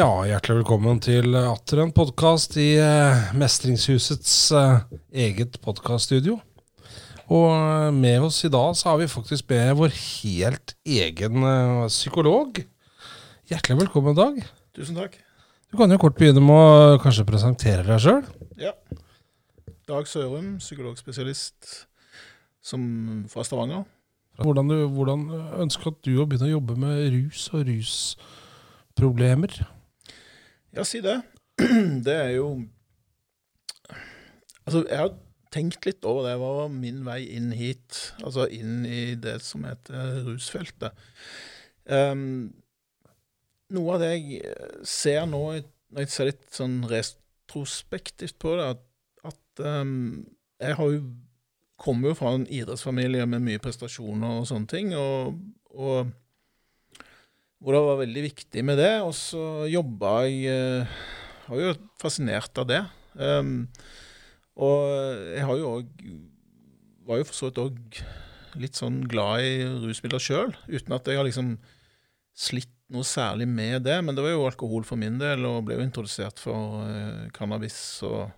Ja, hjertelig velkommen til atter en podkast i eh, Mestringshusets eh, eget podkaststudio. Og eh, med oss i dag så har vi faktisk med vår helt egen psykolog. Hjertelig velkommen, Dag. Tusen takk. Du kan jo kort begynne med å kanskje presentere deg sjøl. Ja. Dag Sørum, psykologspesialist som, fra Stavanger. Hvordan, du- hvordan ønsker at du å begynne å jobbe med rus og rusproblemer? Ja, si det. Det er jo Altså, jeg har tenkt litt over det. Hva var min vei inn hit? Altså inn i det som heter rusfeltet. Um, noe av det jeg ser nå, når jeg ser litt sånn retrospektivt på det, at, at um, jeg har jo kommer jo fra en idrettsfamilie med mye prestasjoner og sånne ting, og, og hvor det var veldig viktig med det. Og så jobba jeg Jeg Var jo fascinert av det. Um, og jeg har jo òg Var jo for så vidt òg litt sånn glad i rusmidler sjøl, uten at jeg har liksom slitt noe særlig med det. Men det var jo alkohol for min del, og ble jo introdusert for uh, cannabis og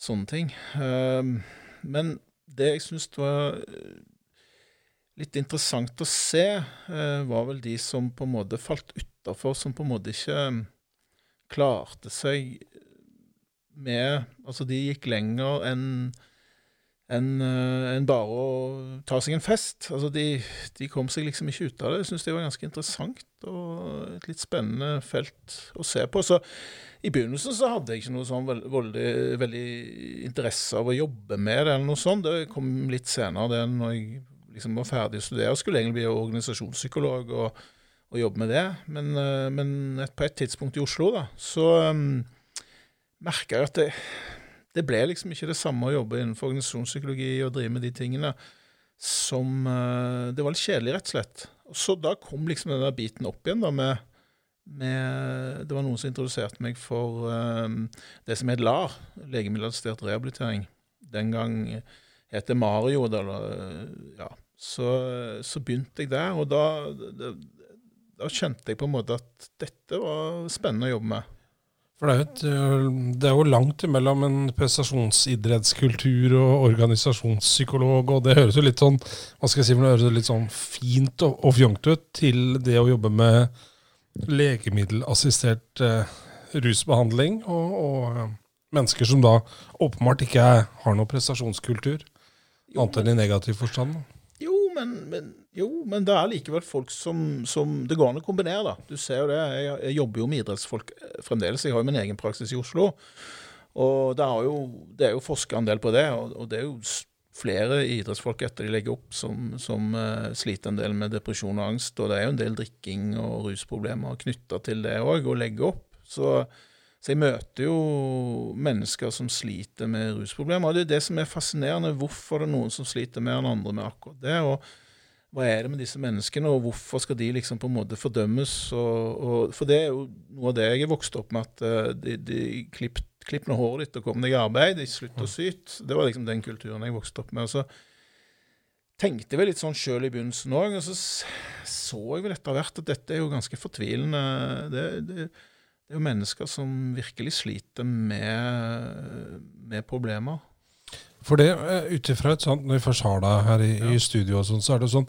sånne ting. Um, men det jeg syns var eh, litt interessant å se, eh, var vel de som på en måte falt utafor, som på en måte ikke eh, klarte seg med Altså, de gikk lenger enn enn en bare å ta seg en fest. Altså, de, de kom seg liksom ikke ut av det. Jeg syns det var ganske interessant og et litt spennende felt å se på. Så i begynnelsen så hadde jeg ikke noe sånn veld, veldig, veldig interesse av å jobbe med det, eller noe sånt. Det kom litt senere, det når jeg liksom var ferdig å studere. Skulle egentlig bli organisasjonspsykolog og, og jobbe med det. Men, eh, men et, på et tidspunkt i Oslo, da, så um, merka jeg at det, det ble liksom ikke det samme å jobbe innenfor organisasjonspsykologi og drive med de tingene som uh, Det var litt kjedelig, rett og slett. Så da kom liksom den der biten opp igjen, da, med, med Det var noen som introduserte meg for um, det som het LAR, legemiddelassistert rehabilitering. Den gang het det Mario, eller, ja. Så, så begynte jeg der, og da, da, kjente jeg på en måte at dette var spennende å jobbe med. For det er, jo et, det er jo langt imellom en prestasjonsidrettskultur og organisasjonspsykolog, og det høres jo litt sånn hva skal jeg si, det høres litt sånn fint og, og fjongt ut til det å jobbe med legemiddelassistert eh, rusbehandling og, og eh, mennesker som da åpenbart ikke har noen prestasjonskultur, Jo, annet enn i negativ forstand. Jo, men, men, jo, men det er likevel folk som, som Det går an å kombinere, da. Du ser jo det. Jeg, jeg jobber jo med idrettsfolk eh, fremdeles. Jeg har jo min egen praksis i Oslo. Og det er jo, det er jo forska en del på det, og, og det er jo flere idrettsfolk etter de legger opp, som, som uh, sliter en del med depresjon og angst. Og det er jo en del drikking og rusproblemer knytta til det òg, å legge opp. Så, så jeg møter jo mennesker som sliter med rusproblemer. Og det er det som er fascinerende. Hvorfor det er noen som sliter mer enn andre med akkurat det? og hva er det med disse menneskene, og hvorfor skal de liksom på en måte fordømmes? Og, og, for det er jo noe av det jeg er vokst opp med, at eh, de, de klipp, klipp nå håret ditt og kom deg i arbeid, de slutt å syte. Det var liksom den kulturen jeg vokste opp med. Og så tenkte jeg vel litt sånn sjøl i begynnelsen òg, og så så jeg vel etter hvert at dette er jo ganske fortvilende. Det, det, det er jo mennesker som virkelig sliter med, med problemer. For det, eh, ut ifra et sånt, når vi først har deg her i, i studio, og sånn, så er det sånn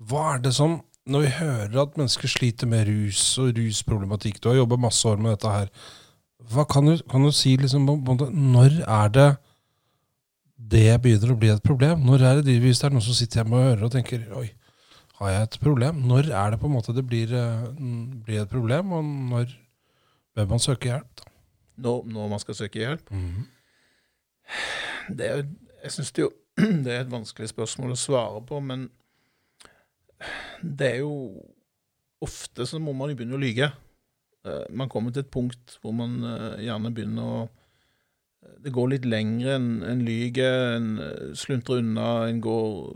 Hva er det som Når vi hører at mennesker sliter med rus og rusproblematikk Du har jobba masse år med dette her. Hva kan du, kan du si liksom, Når er det det begynner å bli et problem? Når er det de, Hvis det er noen som sitter hjemme og hører og tenker Oi, har jeg et problem? Når er det på en måte det blir, eh, blir et problem, og når bør man søke hjelp? Da? Når, når man skal søke hjelp. Det er, jo- jeg syns det, det er et vanskelig spørsmål å svare på, men det er jo Ofte så må man jo begynne å lyge. Eh, Man kommer til et punkt hvor man eh, gjerne begynner å Det går litt lenger enn en lyger, en eh, sluntrer unna, en går,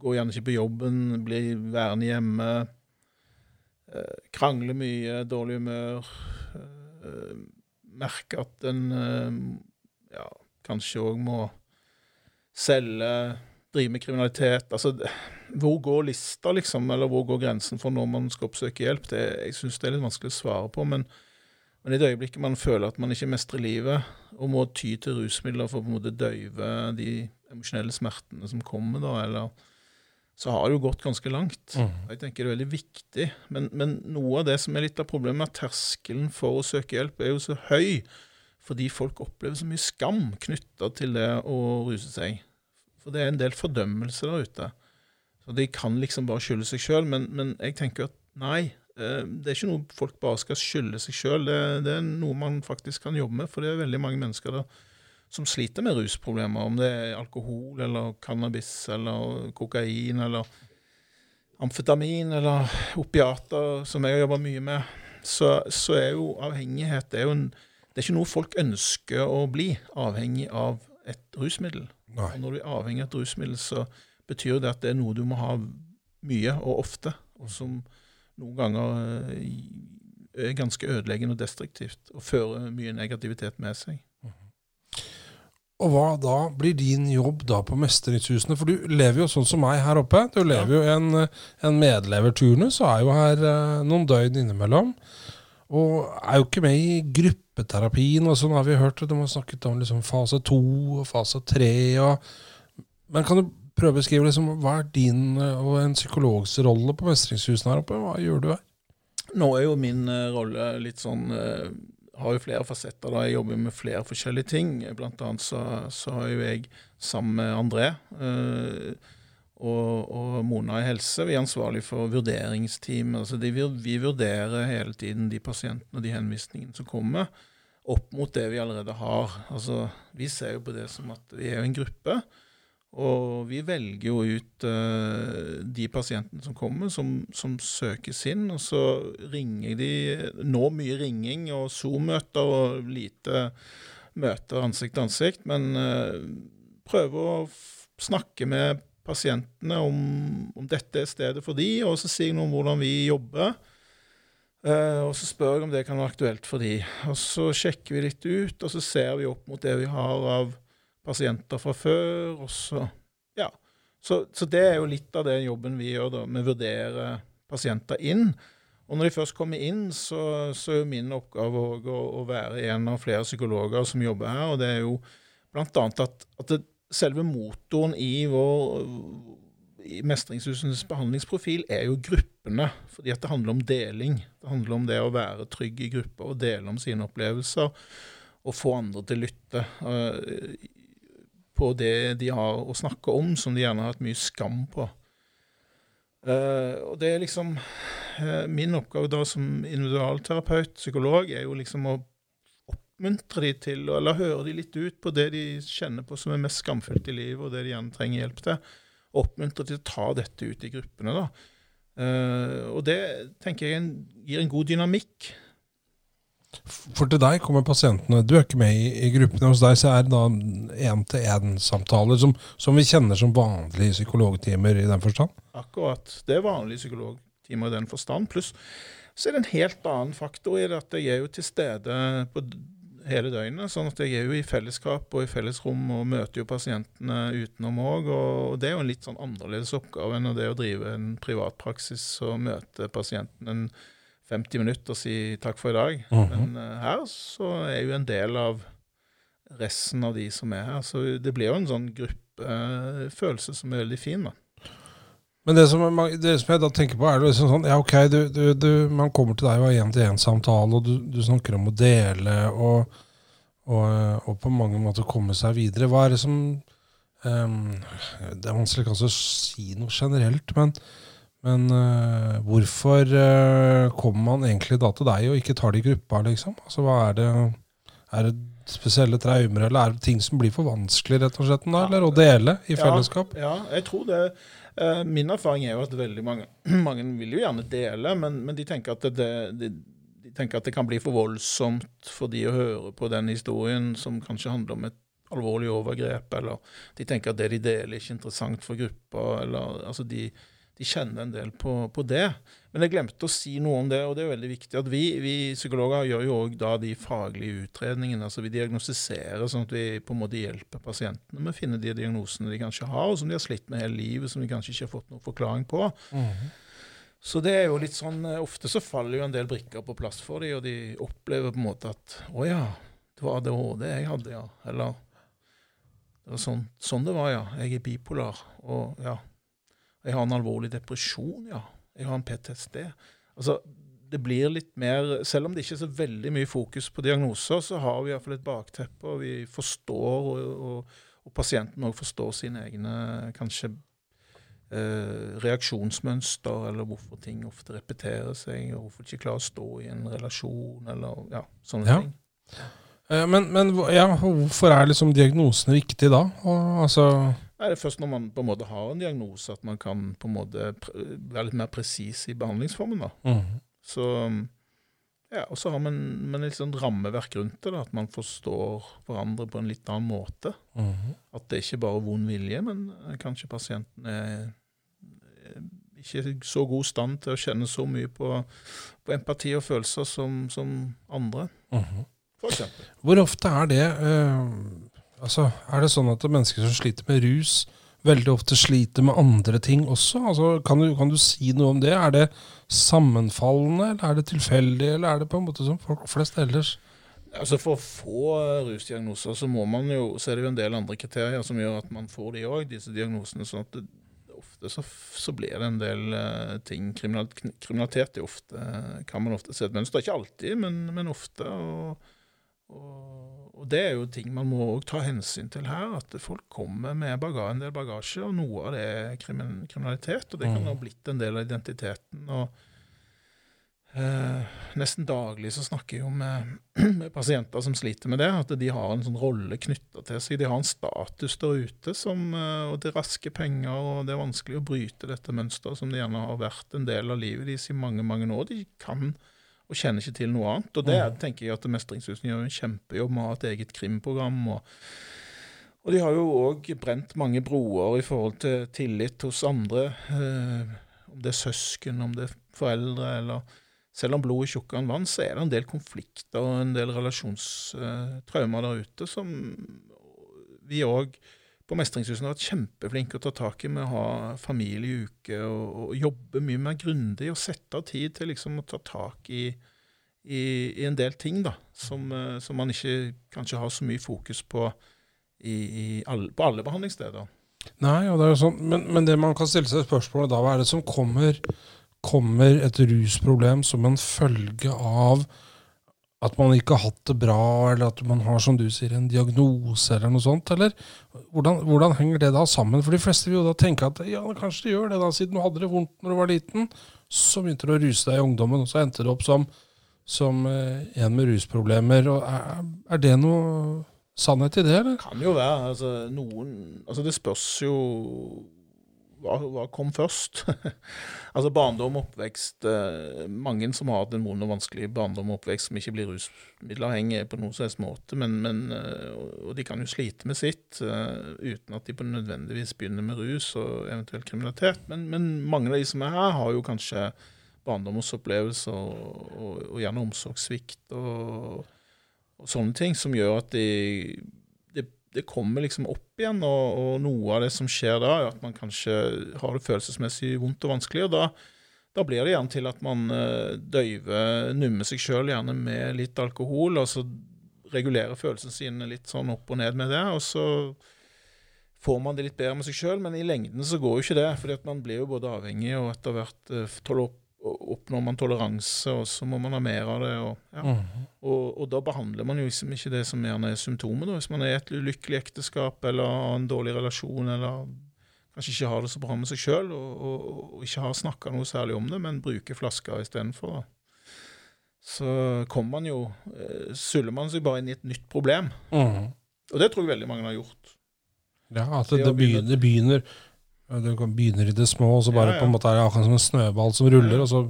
går gjerne ikke på jobben, blir værende hjemme. eh, Krangler mye, dårlig humør. Eh, Merker at en uh, ja, kanskje òg må selge drive med kriminalitet. Altså, hvor går lista, liksom? Eller hvor går grensen for når man skal oppsøke hjelp? Det, jeg syns det er litt vanskelig å svare på. Men, men, i det øyeblikket man føler at man ikke mestrer livet, og må ty til rusmidler for å på en måte døyve de emosjonelle smertene som kommer, da, eller så har det jo gått ganske langt. Mm. Jeg tenker det er veldig viktig. Men, men, noe av det som er litt av problemet, at terskelen for å søke hjelp er jo så høy fordi folk opplever så mye skam knytta til det å ruse seg. For det er en del fordømmelse der ute. Så De kan liksom bare skylde seg sjøl, men, men, jeg tenker at nei. Eh, det er ikke noe folk bare skal skylde seg sjøl. Det, det, er noe man faktisk kan jobbe med. For det er veldig mange mennesker der som sliter med rusproblemer. Om det er alkohol eller cannabis eller kokain eller amfetamin eller opiater, som jeg har jobba mye med, så, så, er jo avhengighet det er, jo en, det er ikke noe folk ønsker å bli avhengig av et rusmiddel. Nei. Og når du er avhengig av et rusmiddel, så betyr det at det er noe du må ha mye og ofte, og som noen ganger eh, er ganske ødeleggende og destruktivt og fører mye negativitet med seg. Og hva da blir din jobb da på Mestringshusene? For du lever jo sånn som meg her oppe. Du lever jo en, en medleverturnus og er jo her eh, noen døgn innimellom. Og er jo ikke med i gruppeterapien, og sånn har vi hørt. De har snakket om liksom fase to og fase tre. Men kan du prøve å beskrive liksom, hva er din eh, og en psykologs rolle på Mestringshusene her oppe? Hva gjør du her? Nå er jo min uh, rolle litt sånn uh, har jo flere fasetter. da Jeg jobber med flere forskjellige ting. Blant annet så, så har jo jeg sammen med André uh, og, og, Mona i helse vi er ansvarlig for vurderingsteam. Altså de, vi vurderer hele tiden de pasientene og de henvisningene som kommer, opp mot det vi allerede har. Altså, Vi ser jo på det som at vi er en gruppe. Og vi velger jo ut uh, de pasientene som kommer, som, som, søkes inn. Og så ringer de Nå mye ringing og Zoom-møter og lite møter ansikt til ansikt. Men uh, prøver å snakke med pasientene om, om, dette er stedet for de, og så sier jeg noe om hvordan vi jobber. Uh, og så spør jeg om det kan være aktuelt for de. Og så sjekker vi litt ut, og så ser vi opp mot det vi har av pasienter fra før. og så, ja. Så, så, det er jo litt av den jobben vi gjør. da, Vi vurderer pasienter inn. Og når de først kommer inn, så, så er jo min oppgave å, å, være en av flere psykologer som jobber her. og det er jo bl.a. at, at det, selve motoren i vår i Mestringshusens behandlingsprofil er jo gruppene. fordi at det handler om deling. Det handler om det å være trygg i grupper og dele om sine opplevelser. Og få andre til å lytte. På det de har å snakke om, som de gjerne har hatt mye skam på. Uh, og det er liksom uh, Min oppgave da som individualterapeut, psykolog, er jo liksom å oppmuntre de til, eller høre de litt ut på det de kjenner på som er mest skamfullt i livet, og det de gjerne trenger hjelp til. Oppmuntre til å ta dette ut i gruppene. da. Uh, og det tenker jeg gir en god dynamikk for til deg kommer pasientene Du er ikke med i, i gruppene. Hos deg så er det da én-til-én-samtaler, som, som, vi kjenner som vanlige psykologtimer i den forstand? Akkurat. Det er vanlige psykologtimer i den forstand. Pluss så er det en helt annen faktor i det at jeg er jo til stede på hele døgnet. sånn at jeg er jo i fellesskap og i fellesrom og møter jo pasientene utenom òg. Og det er jo en litt sånn annerledes oppgave enn det å drive en privatpraksis og møte pasienten en 50 minutter og si takk for i dag. Mm -hmm. Men uh, her så er jo en del av resten av de som er her. Så det blir jo en sånn gruppefølelse uh, som er veldig fin. da. Men det som, det som, jeg da tenker på, er liksom sånn Ja, OK, du, du, du, man kommer til deg og har én-til-én-samtale, og du, snakker om å dele og, og, og, på mange måter komme seg videre. Hva er det som um, Det er vanskelig kanskje å si noe generelt, men men uh, hvorfor uh, kommer man egentlig da til deg og ikke tar det i gruppa, liksom? Altså, hva er det, er det spesielle traumer, eller er det ting som blir for vanskelig, rett og slett, da, eller å dele i fellesskap? Ja, ja jeg tror det. Uh, min erfaring er jo at veldig mange, mange vil jo gjerne dele, men, men de, tenker det, de, de, tenker at det, kan bli for voldsomt for de å høre på den historien som kanskje handler om et alvorlig overgrep, eller de tenker at det de deler, er ikke interessant for gruppa, eller altså de de kjenner en del på, på, det. Men jeg glemte å si noe om det, og det er veldig viktig. at Vi, vi psykologer gjør jo òg de faglige utredningene. altså Vi diagnostiserer sånn at vi på en måte hjelper pasientene med å finne de diagnosene de kanskje har, og som de har slitt med hele livet, som de kanskje ikke har fått noen forklaring på. Mm. Så det er jo litt sånn, eh, Ofte så faller jo en del brikker på plass for dem, og de opplever på en måte at å ja, det var ADHD jeg hadde, ja. Eller det var sånn, sånn det var, ja. Jeg er bipolar. Og ja, jeg har en alvorlig depresjon, ja. Jeg har en PTSD. Altså, det blir litt mer Selv om det ikke er så veldig mye fokus på diagnoser, så har vi iallfall et bakteppe, og vi forstår, og, og, og pasienten òg forstår sine egne kanskje eh, reaksjonsmønster, eller hvorfor ting ofte repeterer seg, og hvorfor ikke klarer å stå i en relasjon, eller ja, sånne ja. ting. Eh, men, men ja, hvorfor er liksom diagnosene viktige da? Og, altså er det først når man på en måte har en diagnose at man kan på en måte være litt mer presis i behandlingsformen. da. Mm. Så ja, Og så har man, man et sånn rammeverk rundt det, da, at man forstår hverandre på en litt annen måte. Mm. At det ikke bare er vond vilje, men kanskje pasienten er ikke i så god stand til å kjenne så mye på, på empati og følelser som, som andre, mm. for eksempel. Hvor ofte er det uh Altså, er det sånn at mennesker som sliter med rus, veldig ofte sliter med andre ting også? Altså, kan, du, kan du si noe om det? Er det sammenfallende, eller er det tilfeldig, eller er det på en måte som folk flest ellers? Altså For å få rusdiagnoser så må man jo, så er det jo en del andre kriterier som gjør at man får de òg, disse diagnosene. sånn at det, ofte så, så, blir det en del uh, ting. Kriminalitet, kriminalitet ofte, kan man ofte se et mønster. Ikke alltid, men, men ofte. og, og og det er jo ting man må ta hensyn til her. At folk kommer med bagasje, en del bagasje, og noe av det er kriminalitet. Og det kan mm. ha blitt en del av identiteten. og eh, Nesten daglig så snakker jeg jo med, med, pasienter som sliter med det. At de har en sånn rolle knytta til seg. De har en status der ute, som, eh, og det er raske penger. Og det er vanskelig å bryte dette mønsteret som det gjerne har vært en del av livet deres i mange, mange år. De kan og kjenner ikke til noe annet. Og det mm. tenker jeg at Mestringshusene gjør en kjempejobb med å ha et eget krimprogram. og og de har jo òg brent mange broer i forhold til tillit hos andre. Eh, om det er søsken, om det er foreldre, eller Selv om blodet er tjukkere enn vann, så er det en del konflikter og en del relasjonstraumer der ute som vi òg på Mestringshusene har vært kjempeflinke å ta tak i med å ha familieuke og, og jobbe mye mer grundig og sette av tid til liksom å ta tak i, i, i en del ting da, som, eh, som, man ikke kanskje har så mye fokus på i, alle, på alle behandlingssteder. Nei, ja, det er jo sånn, men, men, det man kan stille seg spørsmålet da, hva er det som kommer? Kommer et rusproblem som en følge av at man ikke har hatt det bra, eller at man har som du sier, en diagnose eller noe sånt? Eller hvordan, hvordan, henger det da sammen? For de fleste vil jo da tenke at ja, kanskje det gjør det, da, siden du hadde det vondt når du var liten. Så begynte du å ruse deg i ungdommen, og så endte du opp som, som eh, en med rusproblemer. Og er, er, det noe sannhet i det, eller? Kan jo være. Altså, noen Altså, det spørs jo hva, hva kom først? altså barndom og oppvekst eh, Mange som har hatt en vond og vanskelig barndom og oppvekst som ikke blir rusmiddelavhengige på noen som helst måte, men, men, eh, og de kan jo slite med sitt uh, uten at de på nødvendigvis begynner med rus og eventuelt kriminalitet. Men, men, mange av de som er her, har jo kanskje barndomsopplevelser og, og, og gjerne omsorgssvikt og, og sånne ting som gjør at de det kommer liksom opp igjen, og, og, noe av det som skjer da, er at man kanskje har det følelsesmessig vondt og vanskelig. og da, da blir det gjerne til at man uh, døyver, nummer seg sjøl gjerne med litt alkohol, og så regulerer følelsene sine litt sånn opp og ned med det. og så får man det litt bedre med seg sjøl, men i lengden så går jo ikke det. fordi at man blir jo både avhengig og etter hvert tåler opp oppnår man toleranse, og så må man ha mer av det. Og, ja. mm. og, og da behandler man jo liksom ikke det som gjerne er symptomet. Da. Hvis man er i et ulykkelig ekteskap eller har en dårlig relasjon eller kanskje ikke har det så bra med seg sjøl og, og, og, ikke har snakka noe særlig om det, men bruker flasker istedenfor. Så kommer man jo eh, Suller man seg bare inn i et nytt problem. Mm. Og det tror jeg veldig mange har gjort. Ja, altså det, det begynner, det begynner du begynner i det små, og så bare ja, ja. på en måte er det akkurat som en snøball som ruller, og så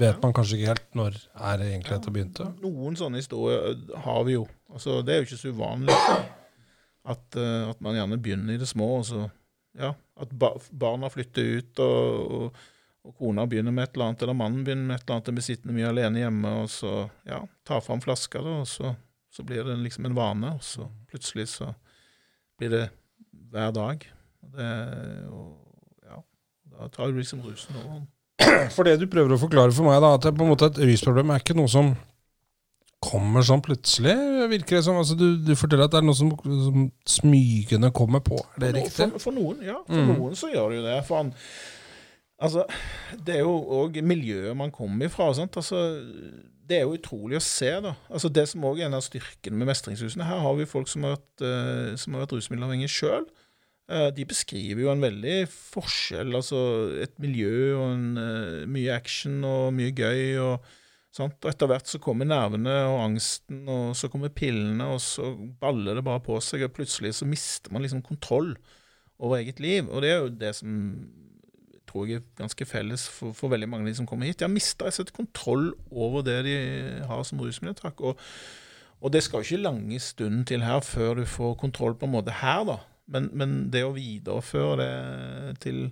vet man kanskje ikke helt når er det egentlig dette begynte. Noen sånne historier har vi jo. Altså, det er jo ikke så uvanlig at, at man gjerne begynner i det små, Altså, ja, at barna flytter ut, og, og, og, kona begynner med et eller annet, eller mannen begynner med et eller annet, og blir sittende mye alene hjemme, og så ja, tar fram flaska, da, og så, så, blir det liksom en vane, og så plutselig så blir det hver dag. Det, og ja, da tar liksom rusen over. For det du prøver å forklare for meg, da, at det, på en måte et rysproblem er ikke noe som kommer sånn plutselig, virker det som. Altså, du, du, forteller at det er noe som, som smygende kommer på. Er det for, riktig? For, for, noen, ja. For mm. noen så gjør det jo det. For han, altså, det er jo òg miljøet man kommer ifra. Sant? Altså, det er jo utrolig å se. da. Altså, det som òg er en av styrkene med Mestringshusene Her har vi folk som har vært, uh, som har vært rusmiddelavhengige sjøl. Eh, de beskriver jo en veldig forskjell. altså Et miljø og en, uh, mye action og mye gøy. og Sant? Og etter hvert så kommer nervene og angsten, og så kommer pillene, og så baller det bare på seg, og plutselig så mister man liksom kontroll over eget liv. Og det er jo det som tror jeg er ganske felles for, for veldig mange av de som kommer hit. De har mista kontroll over det de har som rusmiddeltak. Og, og, det skal jo ikke lange stunden til her før du får kontroll på en måte her, da. Men, men det å videreføre det til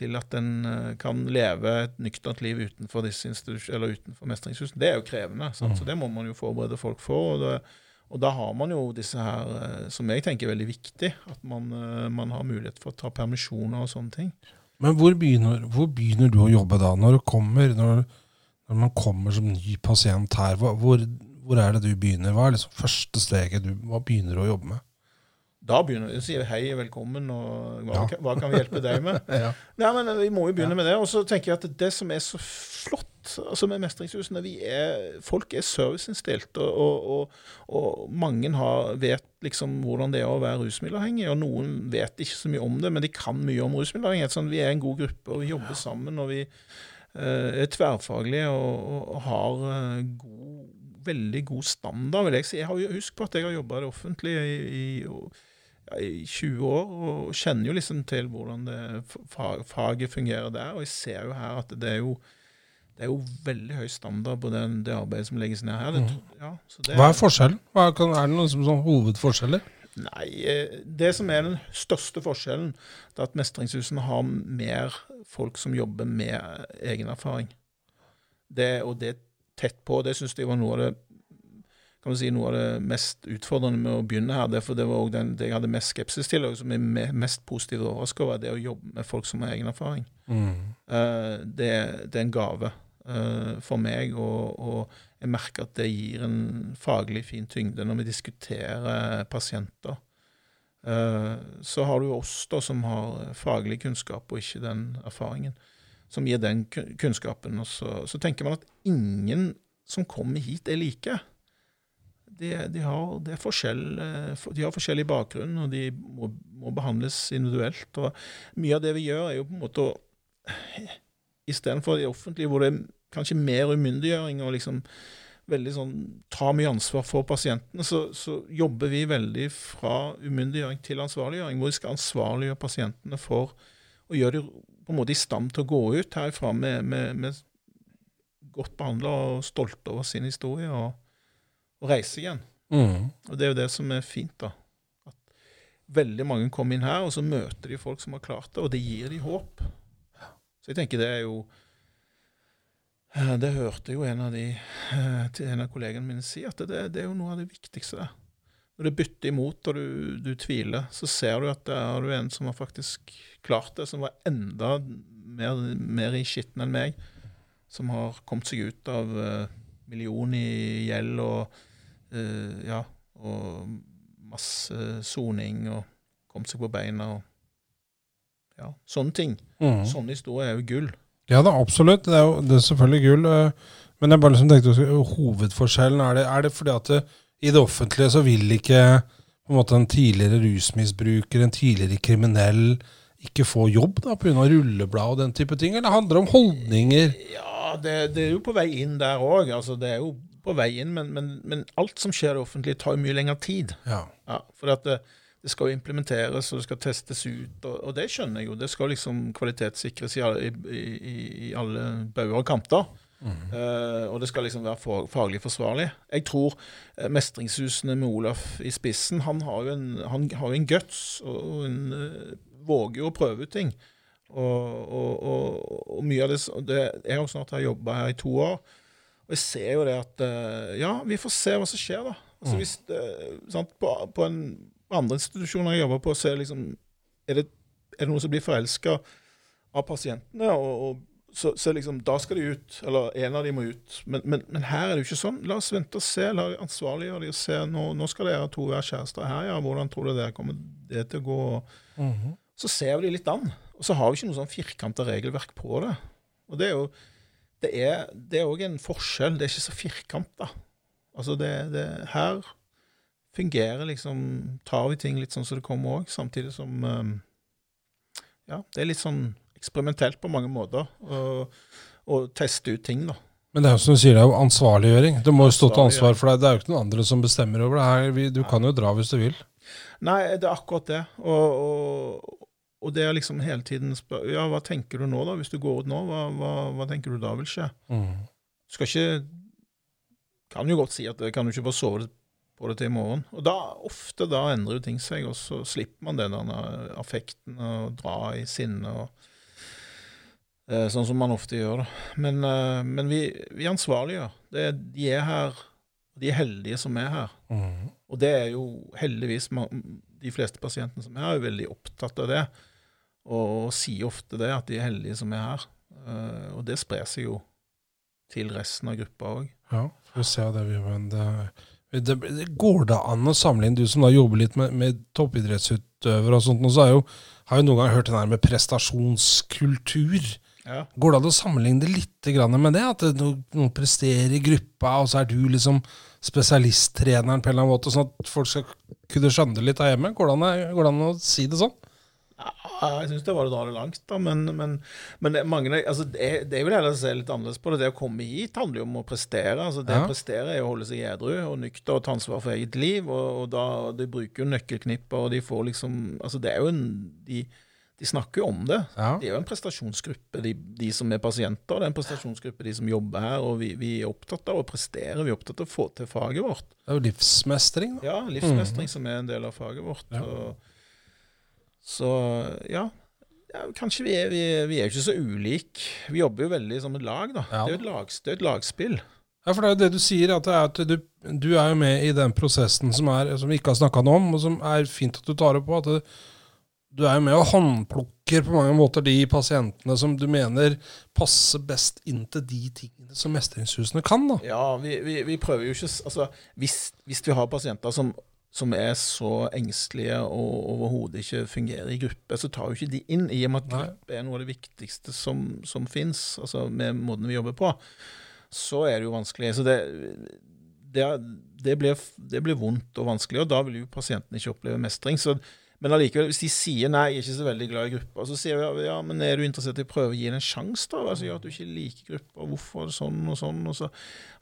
til at en eh, kan leve et nøkternt liv utenfor utenfor mestringshusene. Det er jo krevende, mm. så det må man jo forberede folk for. Og, det, og, da har man jo disse her, eh, som jeg tenker er veldig viktig, at man, eh, man har mulighet for å ta permisjoner og sånne ting. Men hvor begynner, hvor begynner du å jobbe da, når, kommer, når, når man kommer som ny pasient her? Hvor, hvor, er det du begynner? Hva er liksom første steget du hva begynner du å jobbe med? Da begynner vi å si hei, velkommen, og hva, ja. hva, kan vi hjelpe deg med? ja. Nei, men Vi må jo begynne ja. med det. Og så tenker jeg at det som er så flott altså med Mestringshusene vi er, Folk er serviceinnstilt, og, og, og, og, mange har, vet liksom hvordan det er å være rusmiddelavhengig. Og noen vet ikke så mye om det, men de kan mye om rusmiddelavhengighet. Sånn, vi er en god gruppe, og vi jobber sammen. og vi uh, er tverrfaglige og, har uh, god, veldig god standard, vil jeg si. Jeg har jo Husk på at jeg har jobba i det offentlige i, i i 20 år og kjenner jo liksom til hvordan det, faget fungerer der. Og jeg ser jo her at det er jo, det er jo veldig høy standard på den, det arbeidet som legges ned her. Det, mm. ja, er, Hva er forskjellen? Hva kan, er det noen som, sånn hovedforskjeller? Nei, eh, det som er den største forskjellen, det er at Mestringshusene har mer folk som jobber med egenerfaring. Det, og det tett på. Det syns jeg var noe av det kan si, noe av det mest utfordrende med å begynne her. Derfor det var også den, det jeg hadde mest skepsis til, og som er mest positivt overrasket over, det å jobbe med folk som har egen erfaring. Mm. Uh, det, det, er en gave uh, for meg, og, og, jeg merker at det gir en faglig fin tyngde når vi diskuterer pasienter. Uh, så har du oss da som har faglig kunnskap og ikke den erfaringen, som gir den kunnskapen. Og så, så tenker man at ingen som kommer hit, er like de, de, har, de, forskjell, eh, de, har, forskjellig bakgrunn, og de må, må, behandles individuelt. og Mye av det vi gjør, er jo på en måte å Istedenfor det offentlige, hvor det er kanskje mer umyndiggjøring og liksom veldig sånn ta mye ansvar for pasientene, så, så jobber vi veldig fra umyndiggjøring til ansvarliggjøring, hvor vi skal ansvarliggjøre pasientene for å gjøre dem på en måte i stand til å gå ut herfra med, med, med godt behandla og stolte over sin historie. og å reise igjen. Mm. Og det er jo det som er fint, da. At veldig mange kommer inn her, og så møter de folk som har klart det, og det gir de håp. Så jeg tenker det er jo eh, Det hørte jo en av, de, eh, til en av kollegene mine si, at det, det, er jo noe av det viktigste. Når du bytter imot, og du, du tviler, så ser du at det er du en som har faktisk klart det, som var enda mer, mer i skitten enn meg, som har kommet seg ut av uh, million i gjeld og Uh, ja, og masse soning og kom seg på beina og ja, sånne ting. Mm. Sånne historier er jo gull. Ja da, absolutt. Det er jo det er selvfølgelig gull. Eh, men jeg bare liksom tenkte hovedforskjellen er det, er det fordi at det, i det offentlige så vil ikke på en måte en tidligere rusmisbruker, en tidligere kriminell, ikke få jobb da pga. rulleblad og den type ting? Eller handler det om holdninger? Ja, det, det er jo på vei inn der òg. Altså, det er jo på vei inn, men, men, men, alt som skjer i det offentlige, tar jo mye lengre tid. Ja. ja for det, det, skal jo implementeres, og det skal testes ut, og, og det skjønner jeg jo. Det skal liksom kvalitetssikres i, i, i, alle bauger og kanter. Eh, og det skal liksom være for, faglig forsvarlig. Jeg tror uh, Mestringshusene med Olaf i spissen, han har jo en, han har en guts og, og en, uh, våger jo å prøve ut ting. Og, og, og, mye av det, det Jeg har snart jobba her i to år, og jeg ser jo det at eh, Ja, vi får se hva som skjer, da. Altså hvis det, sant, på, på, en, på andre institusjoner jeg jobber på, så er, liksom, er, det, er det noen som blir forelska av pasientene, og, og så, så liksom, da skal de ut. Eller en av de må ut. Men, men, men, her er det jo ikke sånn. La oss vente og se. La ansvarliggjøre de og se. Nå, nå skal dere to være kjærester her, ja. Hvordan tror du det kommer det til å gå? Mm -hmm. Så ser vi de litt an. Og så har vi ikke noe sånn firkanta regelverk på det. Og det er jo det er òg en forskjell. Det er ikke så firkanta. Altså det, det, her fungerer liksom Tar vi ting litt sånn som det kommer òg, samtidig som um, Ja, det er litt sånn eksperimentelt på mange måter. Og teste ut ting, da. Men det er jo som du sier, det er jo ansvarliggjøring. Du må jo stå til ansvar for deg. Det er jo ikke noen andre som bestemmer over det her. Du kan jo dra hvis du vil. Nei, det er akkurat det. Og, og, og det er liksom hele tiden Ja, hva tenker du nå, da? Hvis du går ut nå, hva, hva, hva tenker du da vil skje? Mm. Skal ikke Kan jo godt si at kan du ikke bare sove på det til i morgen. Og da, ofte da endrer jo ting seg, og så slipper man den affekten og dra i sinne. og Eh, sånn som man ofte gjør. Men, eh, men vi, vi ansvarliggjør. Det, de er her, de er heldige som er her. Mm. Og det er jo heldigvis De fleste pasientene som er her, er veldig opptatt av det. Og, sier ofte det, at de er heldige som er her. Eh, og det sprer seg jo til resten av gruppa òg. Ja, for å se det, det, det, det, Går det an å samle inn, du som da jobber litt med, med toppidrettsutøvere og sånt, og så har jo, har jo noen ganger hørt den der med prestasjonskultur. Ja. Går det an å sammenligne det litt med det? At noen presterer i gruppa, og så er du liksom spesialisttreneren på en eller annen måte, sånn at folk skal kunne skjønne det litt av hjemme? Går det an, går det an å si det sånn? Ja, jeg syns det var å dra det langt, da. Men, men, men mange, altså, det, det vil heller se litt annerledes på det. Det å komme hit handler jo om å prestere. altså Det ja. å prestere er å holde seg edru og nykter og ta ansvar for eget liv. Og, og da, De bruker jo nøkkelknipper, og de får liksom altså Det er jo en de, de snakker jo om det. Ja. De er jo en prestasjonsgruppe, de, de, som er pasienter. Det er en prestasjonsgruppe, de som jobber her. Og vi, vi, er opptatt av å prestere, vi er opptatt av å få til faget vårt. Det er jo livsmestring, da. Ja, livsmestring mm. som er en del av faget vårt. Ja. Og, så ja. ja kanskje vi er, vi, vi er jo ikke så ulike. Vi jobber jo veldig som et lag, da. Ja. Det, er et lag, det er et lagspill. Ja, for det er jo det du sier, at, er at du, du, er jo med i den prosessen som, er, som vi ikke har snakka om, og som er fint at du tar det på. at det, du er jo med og håndplukker på mange måter de pasientene som du mener passer best inn til de tingene som mestringshusene kan. da. Ja, vi, vi, vi prøver jo ikke altså, hvis, hvis vi har pasienter som, som er så engstelige og overhodet ikke fungerer i gruppe, så tar jo ikke de inn, i og med at gruppe er noe av det viktigste som, som fins, altså med måten vi jobber på. Så er det jo vanskelig. Så det, det, det, blir, det blir vondt og vanskelig, og da vil jo pasienten ikke oppleve mestring. så men allikevel, hvis de sier nei, jeg er ikke så veldig glad i grupper, så sier vi ja, men er du interessert i å prøve å gi det en sjanse, da? Altså, gjør at du ikke liker grupper, hvorfor er det sånn og sånn? Og så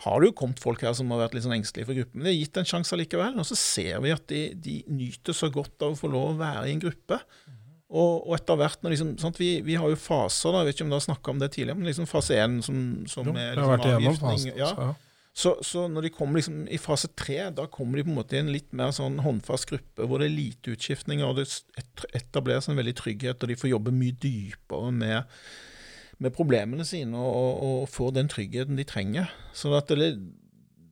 har det jo kommet folk her som har vært litt sånn engstelige for gruppen, men de har gitt en sjanse allikevel. Og så ser vi at de, de, nyter så godt av å få lov å være i en gruppe. Og, og etter hvert når liksom, sant, vi, vi, har jo faser, da, jeg vet ikke om dere har snakka om det tidligere, men liksom fase én som, som jo, er liksom, avgiftning. Ja. Så, så, når de kommer liksom i fase tre, da kommer de på en måte i en litt mer sånn håndfast gruppe, hvor det er lite utskiftninger, og det etableres en veldig trygghet, og de får jobbe mye dypere med, med problemene sine og, og, og, får den tryggheten de trenger. Så det,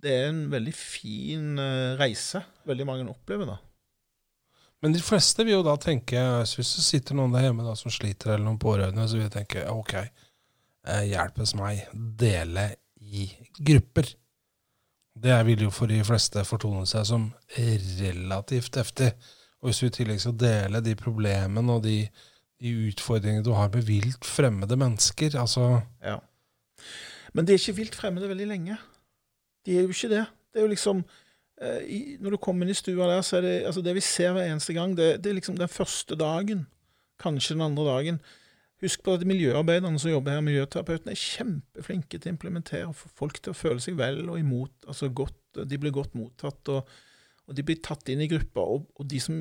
det, er en veldig fin uh, reise veldig mange opplever da. Men de fleste vil jo da tenke, hvis det sitter noen der hjemme da som sliter, eller noen pårørende, så vil de tenke ok, eh, hjelpes meg, dele i grupper. Det vil jo for de fleste fortone seg som relativt heftig. Og hvis du i tillegg skal dele de problemene og de, de utfordringene du har med vilt fremmede mennesker, altså Ja. Men de er ikke vilt fremmede veldig lenge. De er jo ikke det. Det er jo liksom eh, i, Når du kommer inn i stua der, så er det altså det vi ser hver eneste gang, det, det er liksom den første dagen. Kanskje den andre dagen. Husk på at miljøarbeiderne som jobber her, miljøterapeutene, er kjempeflinke til å implementere og få folk til å føle seg vel og imot, altså godt, De blir godt mottatt, og, og de blir tatt inn i grupper. Og, og de som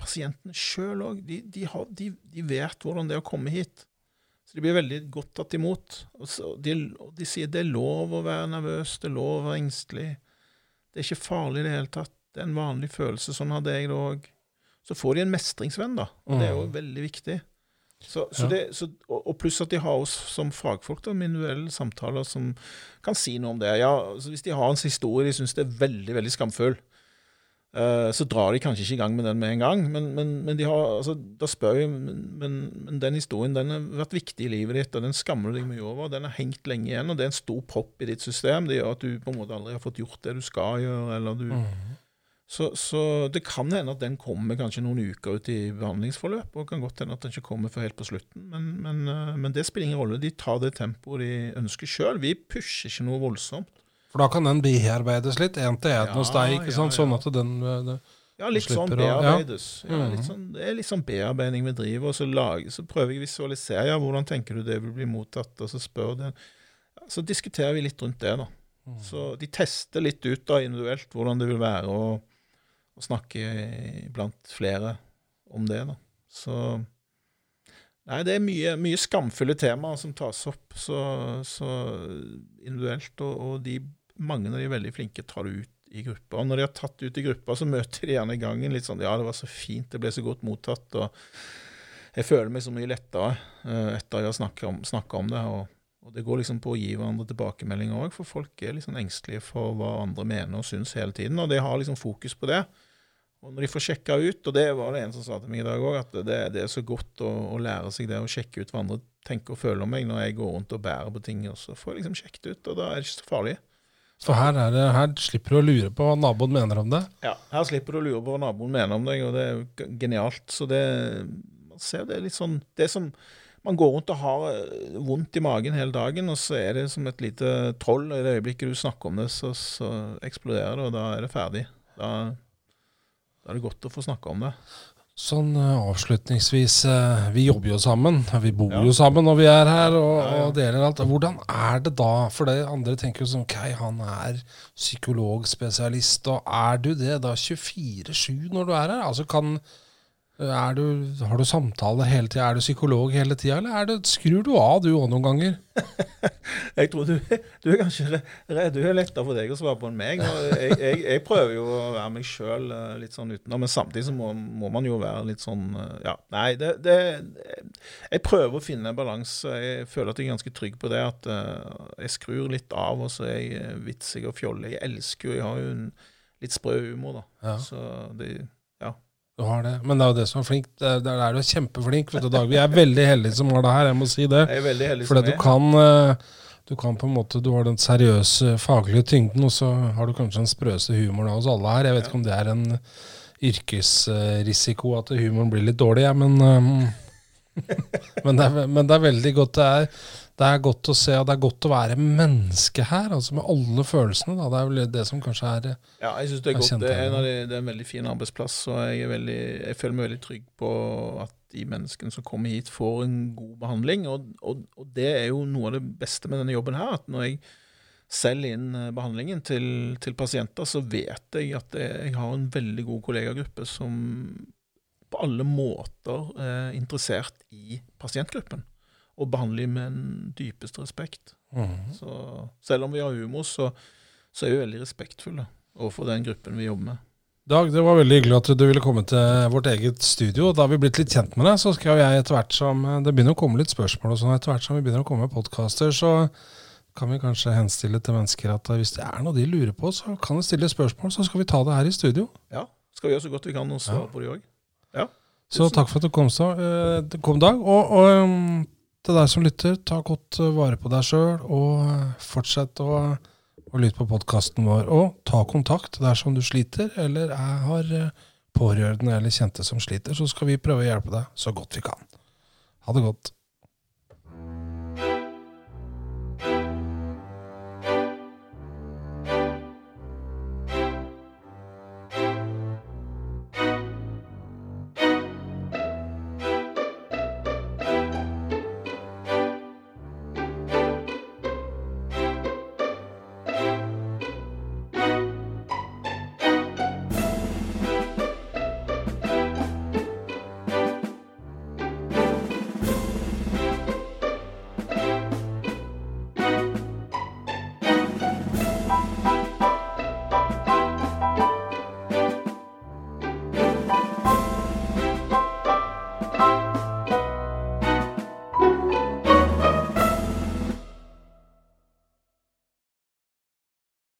pasientene sjøl òg, de, de, de, de, vet hvordan det er å komme hit. Så de blir veldig godt tatt imot. Og, så, de, de sier det er lov å være nervøs, det er lov å være engstelig. Det er ikke farlig i det hele tatt. Det er en vanlig følelse. Sånn hadde jeg det òg. Så får de en mestringsvenn, da. Og det er jo Mm. veldig viktig. Så, så Ja. det, så, og, pluss at de har oss som fagfolk da, med individuelle samtaler som kan si noe om det. Ja, altså Hvis de har en historie de syns er veldig veldig skamfull, uh, så drar de kanskje ikke i gang med den med en gang. Men, men, men de har, altså, da spør jeg men, men, men den historien den har vært viktig i livet ditt, og den skammer du deg mye over. Den har hengt lenge igjen, og det er en stor propp i ditt system. Det gjør at du på en måte aldri har fått gjort det du skal gjøre. eller du... Mm. Så, så det kan hende at den kommer kanskje noen uker ut i behandlingsforløpet, og kan godt hende at den ikke kommer før helt på slutten. Men, men, eh, men det spiller ingen rolle. De tar det tempoet de ønsker sjøl. Vi pusher ikke noe voldsomt. For da kan den bearbeides litt, én til én hos deg, ikke sant? ja. sånn at den eh, det, Ja, litt sånn bearbeides. Og, ja. bearbeides. Ja, litt sånn, det er litt sånn bearbeiding vi driver, og så, lager, så prøver jeg å visualisere ja, hvordan tenker du det vil bli mottatt, og så spør den. Så diskuterer vi litt rundt det, da. Mm. Så de tester litt ut da individuelt hvordan det vil være å, å snakke blant flere om det, da. Så Nei, det er mye, mye skamfulle temaer som tas opp så, så individuelt, og, og de, mange av de veldig flinke tar det ut i grupper. Og når de har tatt det ut i grupper, så møter de gjerne i gangen litt sånn Ja, det var så fint, det ble så godt mottatt, og jeg føler meg så mye lettere eh, etter jeg har snakket om, om det. og og det går liksom på å gi hverandre tilbakemeldinger òg, for folk er liksom engstelige for hva andre mener og syns hele tiden, og de har liksom fokus på det. Og når de får sjekka ut, og det var det en som sa til meg i dag òg, at det, det er så godt å, å lære seg det å sjekke ut hva andre tenker og føler om meg når jeg går rundt og bærer på ting, og så får jeg liksom sjekket ut, og da er det ikke så farlig. Så her, er det, her slipper du å lure på hva naboen mener om det. Ja, Her slipper du å lure på hva naboen mener om deg, og det er jo genialt. Så det man ser det er litt sånn Det er som man går rundt og har eh, vondt i magen hele dagen, og så er det som et lite troll. I det øyeblikket du snakker om det, så, så eksploderer det, og da er det ferdig. Da, da er det godt å få snakke om det. Sånn eh, avslutningsvis, eh, vi jobber jo sammen. Vi bor Ja. jo sammen når vi er her og, Ja, ja. og deler alt. Hvordan er det da? For det andre tenker jo sånn Ok, han er psykologspesialist, og er du det da 24-7 når du er her? Altså kan du, Har du samtale hele tida? Er du psykolog hele tida, eller er det, skrur du av du òg noen ganger? Jeg tror du, du er kanskje du er lettere for deg å svare på enn meg. Jeg, jeg, jeg prøver jo å være meg sjøl litt sånn utenom, men samtidig så må, må man jo være litt sånn eh, Ja, nei, det, det Jeg prøver å finne en balanse. Jeg føler at jeg er ganske trygg på det. At eh, jeg skrur litt av, og så er jeg eh, vitsig og fjollete. Jeg elsker jo Jeg har jo en litt sprø humor, da. Ja. Så det Du har det. Men det er jo det som er flink. Det er, du er kjempeflink. Vet du, Dag. Vi er veldig heldige som har det her, jeg må si det. jeg er veldig heldig For som du er. kan, eh, du kan på en måte Du har den seriøse faglige tyngden, og så har du kanskje den sprøeste humoren av oss alle her. Jeg vet ikke om det er en yrkesrisiko at humoren blir litt dårlig, ja, men, eh, men, det er, men det er veldig godt. Det er, det er godt å se, og det er godt å være menneske her, altså med alle følelsene. Da. Det er vel det som kanskje er Ja, jeg synes det er er godt. Det er, en av de, det er en veldig fin arbeidsplass, og jeg, veldig, jeg føler meg veldig trygg på at de menneskene som kommer hit, får en god behandling. Og, og, og det er jo noe av det beste med denne jobben her. at når jeg selger inn eh, behandlingen til, til pasienter, så vet jeg at jeg, jeg har en veldig god kollegagruppe som på alle måter er interessert i pasientgruppen. Og behandler dem med den dypeste respekt. mm. Så selv om vi har humor, så, så er vi veldig respektfulle overfor den gruppen vi jobber med. Dag, det var veldig hyggelig at du ville komme til vårt eget studio. Da har vi blitt litt kjent med deg, så skal jeg etter hvert som Det begynner å komme litt spørsmål og sånn etter hvert som vi begynner å komme med podkaster, så kan vi kanskje henstille til mennesker at hvis det er noe de lurer på, så kan de stille spørsmål, så skal vi ta det her i studio. Ja, skal vi gjøre så godt vi kan og svare Ja. på de òg. Så takk for at du kom, så, eh, kom Dag. Og, og um, til deg som lytter, ta godt eh, vare på deg sjøl, og eh, fortsett å, å lytte på podkasten vår. Og ta kontakt dersom du sliter, eller jeg har eh, pårørende eller kjente som sliter, så skal vi prøve å hjelpe deg så godt vi kan. Ha det godt.